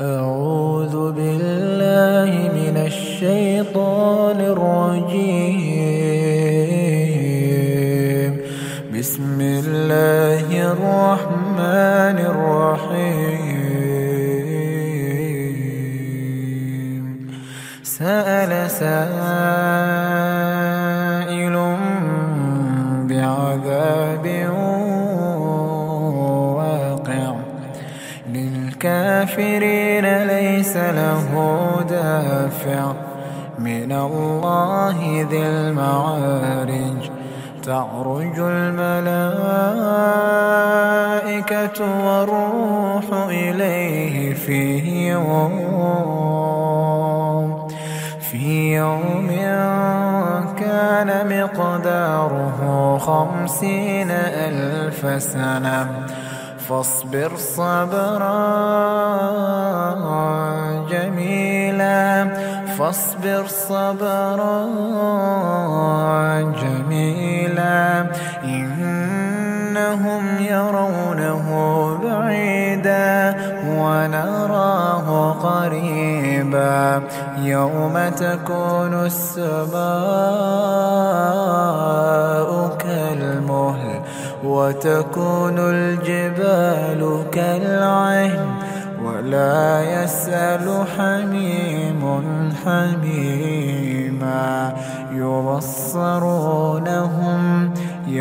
أعوذ بالله من الشيطان الرجيم. بسم الله الرحمن الرحيم. سأل سائل للكافرين ليس له دافع. من الله ذي المعارج. تعرج الملائكة والروح إليه في يوم. في يوم كان مقداره خمسين ألف سنة. فاصبر صبرا جميلا فاصبر صبرا جميلا إنهم يرونه بعيدا. ونراه قريبا يوم تكون السماء كالمهل وتكون الجبال كالعهن ولا يسأل حميم حميما يبصرونهم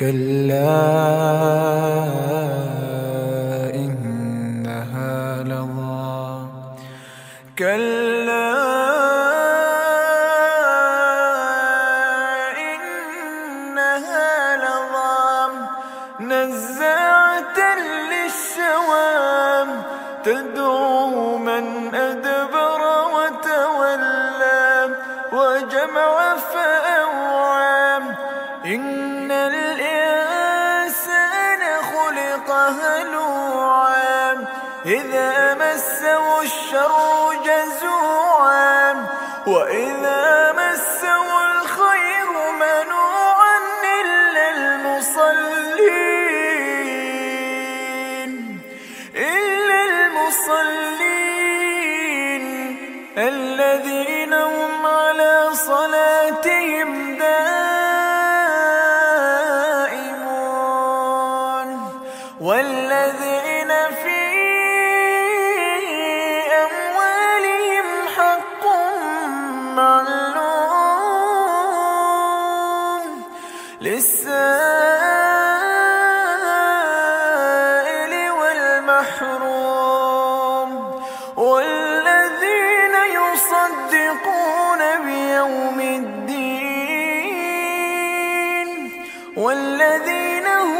كلا إنها لظى. كلا إنها لظى. نزاعة للشوام تدعو من أدبر إذا مسه الشر جزوعا وإذا مسه الخير منوعا إلا المصلين إلا المصلين الذين هم على صلاتهم دائمون والذين في والمحروم والذين يصدقون بيوم الدين والذين هم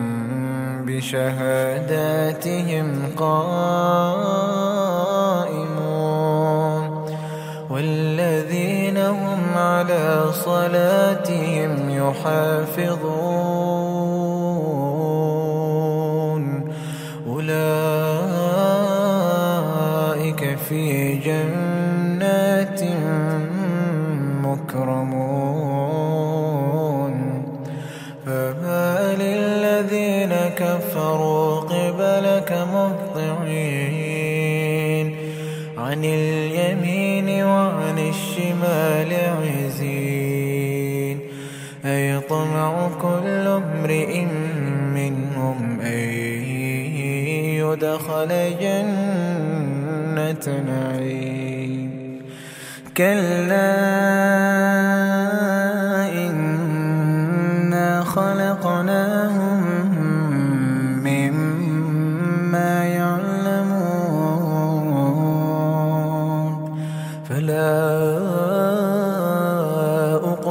بشهاداتهم قائمون والذين هم على صلاتهم يحافظون أولئك في جنات مكرمون فما للذين كفروا قبلك مهطعين. عن اليمين وعن الشمال عزين. أيطمع كل امرئ منهم أن يدخل جنة نعيم. كلا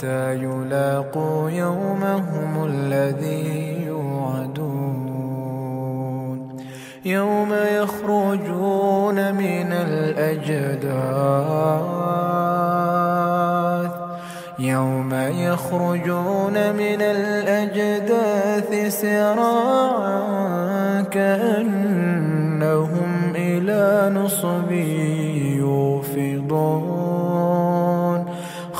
حتى يلاقوا يومهم الذي يوعدون. يوم يخرجون من الأجداث. يوم يخرجون من الأجداث سراعا كأنهم إلى نصب يوفضون.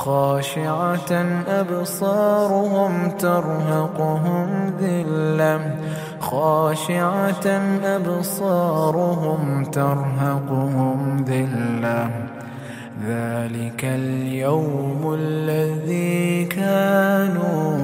خاشعة أبصارهم ترهقهم ذلة. خاشعة أبصارهم ترهقهم ذلة. ذلك اليوم الذي كانوا